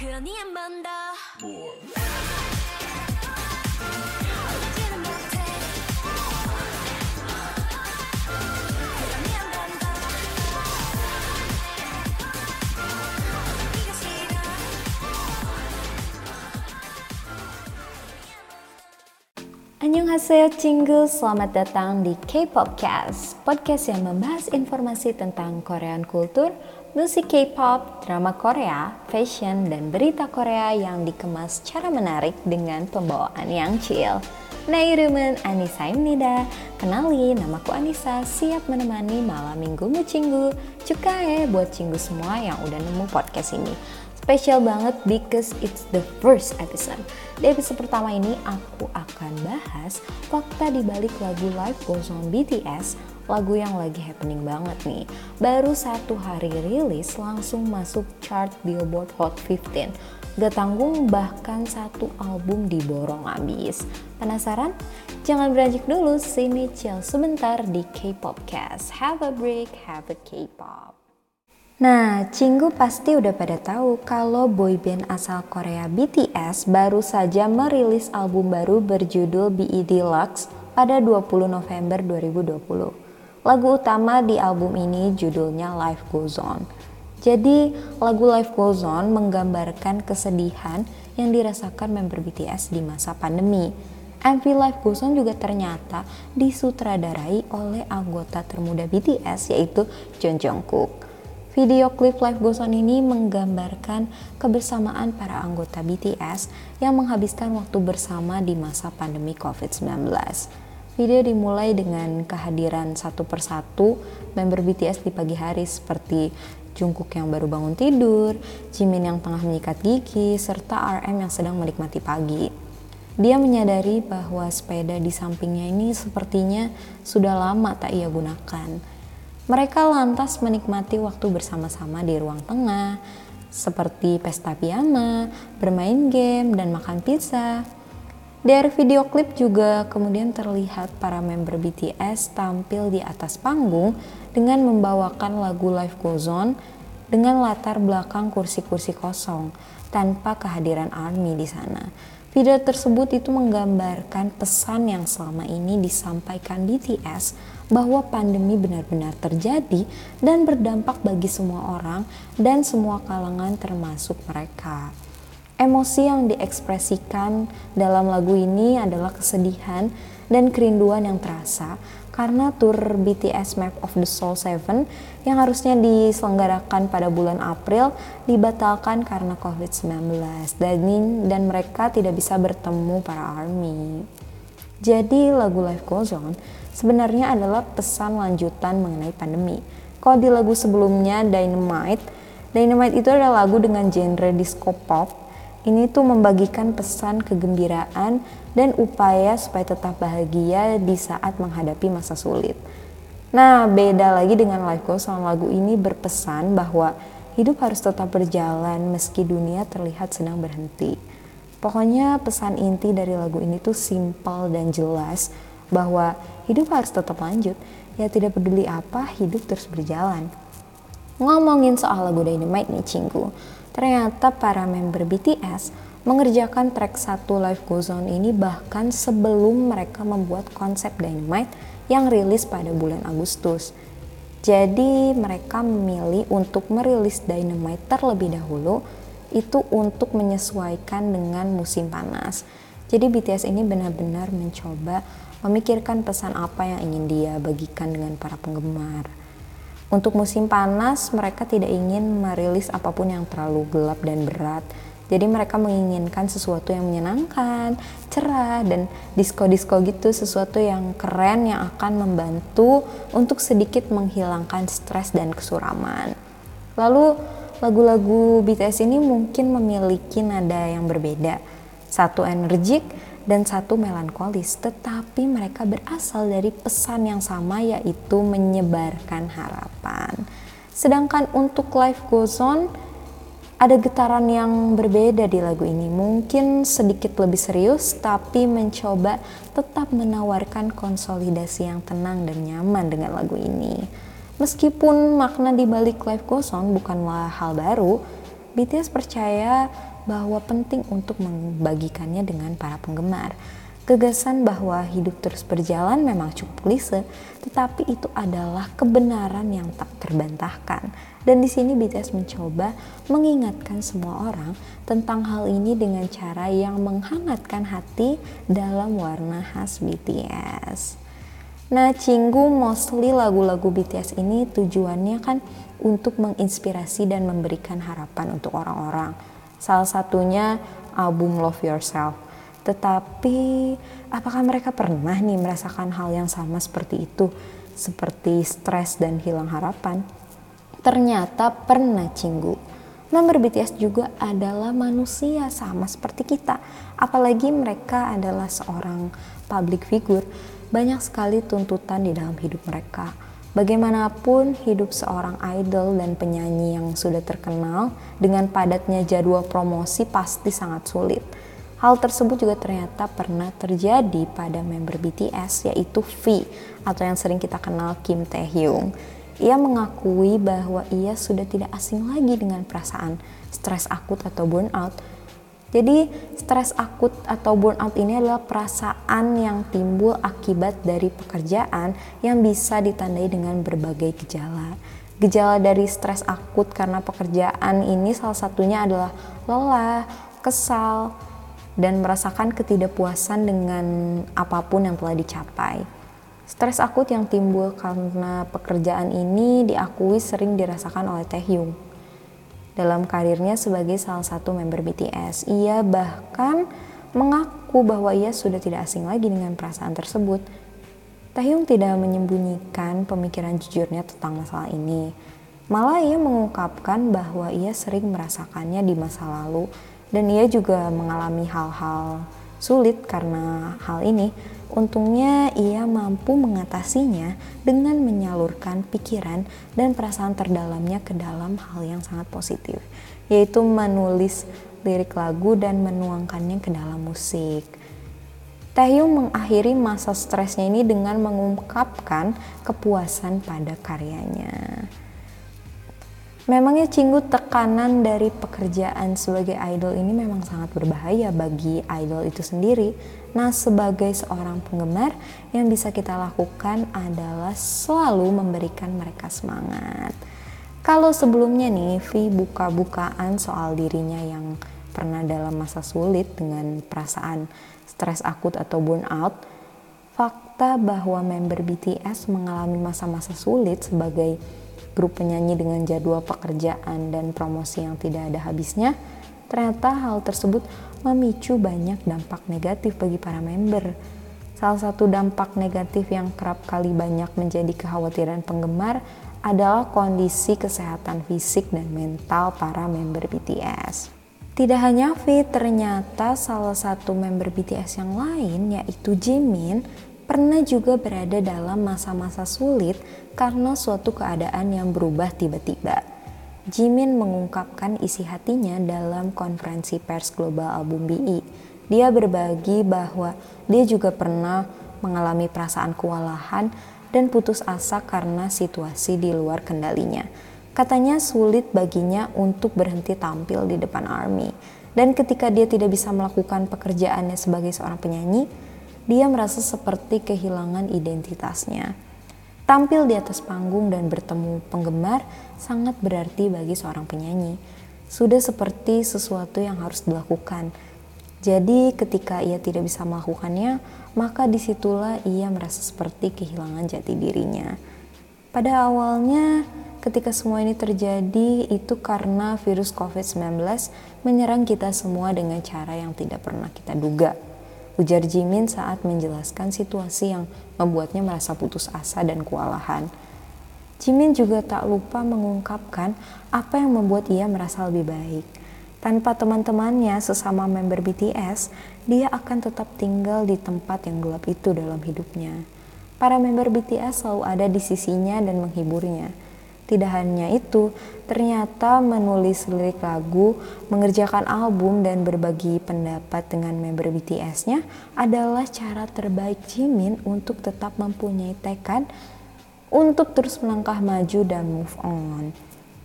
그러니 한 번 더 Annyeonghaseyo Cinggu, selamat datang di K-Popcast, podcast yang membahas informasi tentang Korean kultur, musik K-pop, drama Korea, fashion, dan berita Korea yang dikemas secara menarik dengan pembawaan yang chill. Nairumen Anissa Imnida, kenali namaku Anissa, siap menemani malam minggumu cinggu. Cukai ya buat cinggu semua yang udah nemu podcast ini. Spesial banget because it's the first episode. Di episode pertama ini aku akan bahas fakta di balik lagu Life Goes On BTS, lagu yang lagi happening banget nih. Baru satu hari rilis langsung masuk chart Billboard Hot 15. Gak tanggung bahkan satu album diborong abis. Penasaran? Jangan beranjak dulu, sini chill sebentar di K-Popcast. Have a break, have a K-pop. Nah, Cinggu pasti udah pada tahu kalau boyband asal Korea BTS baru saja merilis album baru berjudul BE Deluxe pada 20 November 2020. Lagu utama di album ini judulnya Life Goes On. Jadi, lagu Life Goes On menggambarkan kesedihan yang dirasakan member BTS di masa pandemi. MV Life Goes On juga ternyata disutradarai oleh anggota termuda BTS yaitu Jung Jungkook. Video klip Life Goes On ini menggambarkan kebersamaan para anggota BTS yang menghabiskan waktu bersama di masa pandemi COVID-19. Video dimulai dengan kehadiran satu persatu member BTS di pagi hari seperti Jungkook yang baru bangun tidur, Jimin yang tengah menyikat gigi, serta RM yang sedang menikmati pagi. Dia menyadari bahwa sepeda di sampingnya ini sepertinya sudah lama tak ia gunakan. Mereka lantas menikmati waktu bersama-sama di ruang tengah, seperti pesta piyama, bermain game, dan makan pizza. Dari video klip juga kemudian terlihat para member BTS tampil di atas panggung dengan membawakan lagu Life Goes On dengan latar belakang kursi-kursi kosong tanpa kehadiran ARMY di sana. Video tersebut itu menggambarkan pesan yang selama ini disampaikan BTS bahwa pandemi benar-benar terjadi dan berdampak bagi semua orang dan semua kalangan termasuk mereka. Emosi yang diekspresikan dalam lagu ini adalah kesedihan dan kerinduan yang terasa karena tur BTS Map of the Soul 7 yang harusnya diselenggarakan pada bulan April dibatalkan karena COVID-19 dan, dan mereka tidak bisa bertemu para ARMY. Jadi lagu Life Goes On sebenarnya adalah pesan lanjutan mengenai pandemi. Kalau di lagu sebelumnya Dynamite, Dynamite itu adalah lagu dengan genre disco pop. Ini tuh membagikan pesan kegembiraan dan upaya supaya tetap bahagia di saat menghadapi masa sulit. Nah, beda lagi dengan Life Goes On, lagu ini berpesan bahwa hidup harus tetap berjalan meski dunia terlihat sedang berhenti. Pokoknya pesan inti dari lagu ini tuh simpel dan jelas bahwa hidup harus tetap lanjut. Ya tidak peduli apa, hidup terus berjalan. Ngomongin soal lagu Dynamite nih Cinggu, ternyata para member BTS mengerjakan track satu Life Goes On ini bahkan sebelum mereka membuat konsep Dynamite yang rilis pada bulan Agustus. Jadi mereka memilih untuk merilis Dynamite terlebih dahulu itu untuk menyesuaikan dengan musim panas. Jadi BTS ini benar-benar mencoba memikirkan pesan apa yang ingin dia bagikan dengan para penggemar. Untuk musim panas, mereka tidak ingin merilis apa pun yang terlalu gelap dan berat. Jadi mereka menginginkan sesuatu yang menyenangkan, cerah, dan disco-disco gitu, sesuatu yang keren yang akan membantu untuk sedikit menghilangkan stres dan kesuraman. Lalu lagu-lagu BTS ini mungkin memiliki nada yang berbeda. Satu energik dan satu melankolis, tetapi mereka berasal dari pesan yang sama yaitu menyebarkan harapan. Sedangkan untuk Life Goes On, ada getaran yang berbeda di lagu ini. Mungkin sedikit lebih serius, tapi mencoba tetap menawarkan konsolidasi yang tenang dan nyaman dengan lagu ini. Meskipun makna di balik Life Goes On bukanlah hal baru, BTS percaya bahwa penting untuk membagikannya dengan para penggemar. Gagasan bahwa hidup terus berjalan memang cukup klise, tetapi itu adalah kebenaran yang tak terbantahkan. Dan di sini BTS mencoba mengingatkan semua orang tentang hal ini dengan cara yang menghangatkan hati dalam warna khas BTS. Nah, Cinggu mostly lagu-lagu BTS ini tujuannya kan untuk menginspirasi dan memberikan harapan untuk orang-orang. Salah satunya album Love Yourself tetapi apakah mereka pernah nih merasakan hal yang sama seperti itu? Seperti stres dan hilang harapan? Ternyata pernah cinggu. Member BTS juga adalah manusia sama seperti kita. Apalagi mereka adalah seorang public figure. Banyak sekali tuntutan di dalam hidup mereka. Bagaimanapun hidup seorang idol dan penyanyi yang sudah terkenal dengan padatnya jadwal promosi pasti sangat sulit Hal tersebut juga ternyata pernah terjadi pada member BTS yaitu V atau yang sering kita kenal Kim Taehyung. Ia mengakui bahwa ia sudah tidak asing lagi dengan perasaan stres akut atau burnout. Jadi stres akut atau burnout ini adalah perasaan yang timbul akibat dari pekerjaan yang bisa ditandai dengan berbagai gejala. Gejala dari stres akut karena pekerjaan ini salah satunya adalah lelah, kesal, dan merasakan ketidakpuasan dengan apa pun yang telah dicapai. Stres akut yang timbul karena pekerjaan ini diakui sering dirasakan oleh Taehyung. Dalam karirnya sebagai salah satu member BTS, ia bahkan mengaku bahwa ia sudah tidak asing lagi dengan perasaan tersebut. Taehyung tidak menyembunyikan pemikiran jujurnya tentang masalah ini. Malah ia mengungkapkan bahwa ia sering merasakannya di masa lalu dan ia juga mengalami hal-hal sulit karena hal ini. Untungnya ia mampu mengatasinya dengan menyalurkan pikiran dan perasaan terdalamnya ke dalam hal yang sangat positif, yaitu menulis lirik lagu dan menuangkannya ke dalam musik. Taehyung mengakhiri masa stresnya ini dengan mengungkapkan kepuasan pada karyanya. Memangnya Cinggu tekanan dari pekerjaan sebagai idol ini memang sangat berbahaya bagi idol itu sendiri. Nah, sebagai seorang penggemar yang bisa kita lakukan adalah selalu memberikan mereka semangat. Kalau sebelumnya nih, Vi buka-bukaan soal dirinya yang pernah dalam masa sulit dengan perasaan stres akut atau burnout, fakta bahwa member BTS mengalami masa-masa sulit sebagai grup penyanyi dengan jadwal pekerjaan dan promosi yang tidak ada habisnya, ternyata hal tersebut memicu banyak dampak negatif bagi para member. Salah satu dampak negatif yang kerap kali banyak menjadi kekhawatiran penggemar adalah kondisi kesehatan fisik dan mental para member BTS. Tidak hanya V, ternyata salah satu member BTS yang lain yaitu Jimin pernah juga berada dalam masa-masa sulit karena suatu keadaan yang berubah tiba-tiba. Jimin mengungkapkan isi hatinya dalam konferensi pers global album BE. Dia berbagi bahwa dia juga pernah mengalami perasaan kewalahan dan putus asa karena situasi di luar kendalinya. Katanya sulit baginya untuk berhenti tampil di depan ARMY. Dan ketika dia tidak bisa melakukan pekerjaannya sebagai seorang penyanyi, dia merasa seperti kehilangan identitasnya. Tampil di atas panggung dan bertemu penggemar sangat berarti bagi seorang penyanyi. Sudah seperti sesuatu yang harus dilakukan. Jadi ketika ia tidak bisa melakukannya, maka di situlah ia merasa seperti kehilangan jati dirinya. Pada awalnya, ketika semua ini terjadi, itu karena virus COVID-19 menyerang kita semua dengan cara yang tidak pernah kita duga ujar Jimin saat menjelaskan situasi yang membuatnya merasa putus asa dan kewalahan. Jimin juga tak lupa mengungkapkan apa yang membuat ia merasa lebih baik. Tanpa teman-temannya sesama member BTS, dia akan tetap tinggal di tempat yang gelap itu dalam hidupnya. Para member BTS selalu ada di sisinya dan menghiburnya tidak hanya itu, ternyata menulis lirik lagu, mengerjakan album, dan berbagi pendapat dengan member BTS-nya adalah cara terbaik Jimin untuk tetap mempunyai tekad untuk terus melangkah maju dan move on.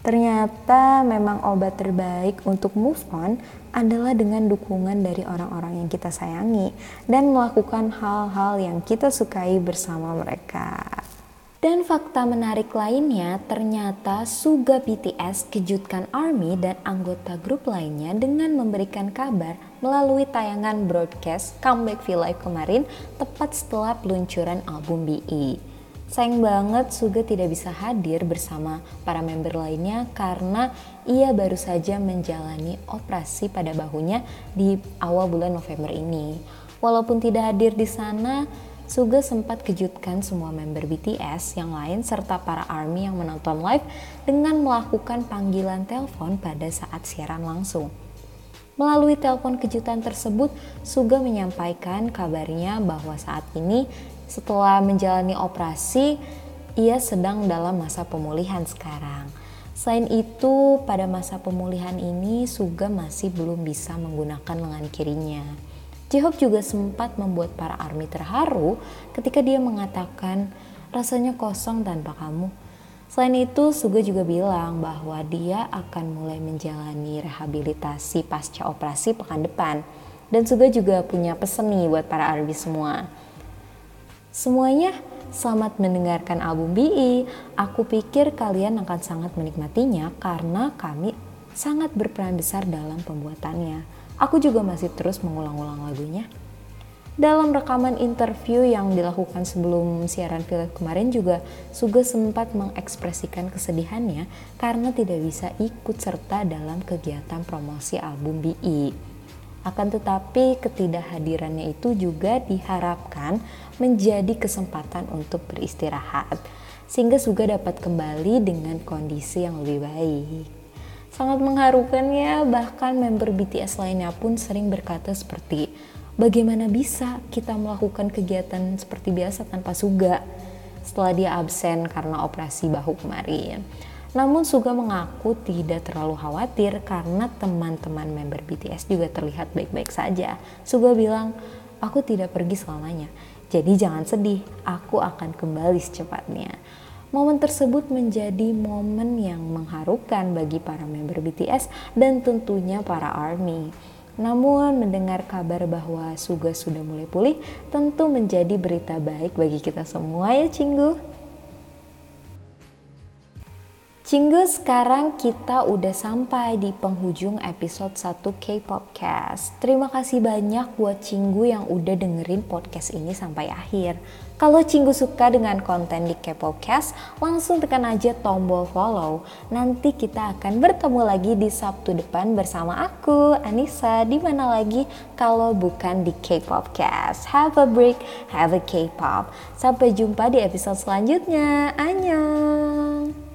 Ternyata memang obat terbaik untuk move on adalah dengan dukungan dari orang-orang yang kita sayangi dan melakukan hal-hal yang kita sukai bersama mereka. Dan fakta menarik lainnya, ternyata Suga BTS kejutkan ARMY dan anggota grup lainnya dengan memberikan kabar melalui tayangan broadcast Comeback V Live kemarin tepat setelah peluncuran album BE. Sayang banget Suga tidak bisa hadir bersama para member lainnya karena ia baru saja menjalani operasi pada bahunya di awal bulan November ini. Walaupun tidak hadir di sana, Suga sempat kejutkan semua member BTS yang lain serta para ARMY yang menonton live dengan melakukan panggilan telepon pada saat siaran langsung. Melalui telepon kejutan tersebut, Suga menyampaikan kabarnya bahwa saat ini setelah menjalani operasi, ia sedang dalam masa pemulihan sekarang. Selain itu, pada masa pemulihan ini Suga masih belum bisa menggunakan lengan kirinya. J-Hope juga sempat membuat para ARMY terharu ketika dia mengatakan rasanya kosong tanpa kamu. Selain itu, Suga juga bilang bahwa dia akan mulai menjalani rehabilitasi pasca operasi pekan depan. Dan Suga juga punya pesan nih buat para ARMY semua. Semuanya selamat mendengarkan album BE. Aku pikir kalian akan sangat menikmatinya karena kami sangat berperan besar dalam pembuatannya. Aku juga masih terus mengulang-ulang lagunya. Dalam rekaman interview yang dilakukan sebelum siaran film kemarin juga Suga sempat mengekspresikan kesedihannya karena tidak bisa ikut serta dalam kegiatan promosi album BI. Akan tetapi ketidakhadirannya itu juga diharapkan menjadi kesempatan untuk beristirahat sehingga Suga dapat kembali dengan kondisi yang lebih baik. Sangat mengharukan ya, bahkan member BTS lainnya pun sering berkata seperti, bagaimana bisa kita melakukan kegiatan seperti biasa tanpa Suga setelah dia absen karena operasi bahu kemarin. Namun Suga mengaku tidak terlalu khawatir karena teman-teman member BTS juga terlihat baik-baik saja. Suga bilang, aku tidak pergi selamanya. Jadi jangan sedih, aku akan kembali secepatnya. Momen tersebut menjadi momen yang mengharukan bagi para member BTS dan tentunya para ARMY. Namun mendengar kabar bahwa Suga sudah mulai pulih tentu menjadi berita baik bagi kita semua ya Cinggu. Cinggu sekarang kita udah sampai di penghujung episode 1 K-pop Cast. Terima kasih banyak buat Cinggu yang udah dengerin podcast ini sampai akhir. Kalau Cinggu suka dengan konten di K-pop Cast, langsung tekan aja tombol follow. Nanti kita akan bertemu lagi di Sabtu depan bersama aku, Anissa, di mana lagi kalau bukan di K-pop Cast. Have a break, have a K-pop. Sampai jumpa di episode selanjutnya. Annyeong!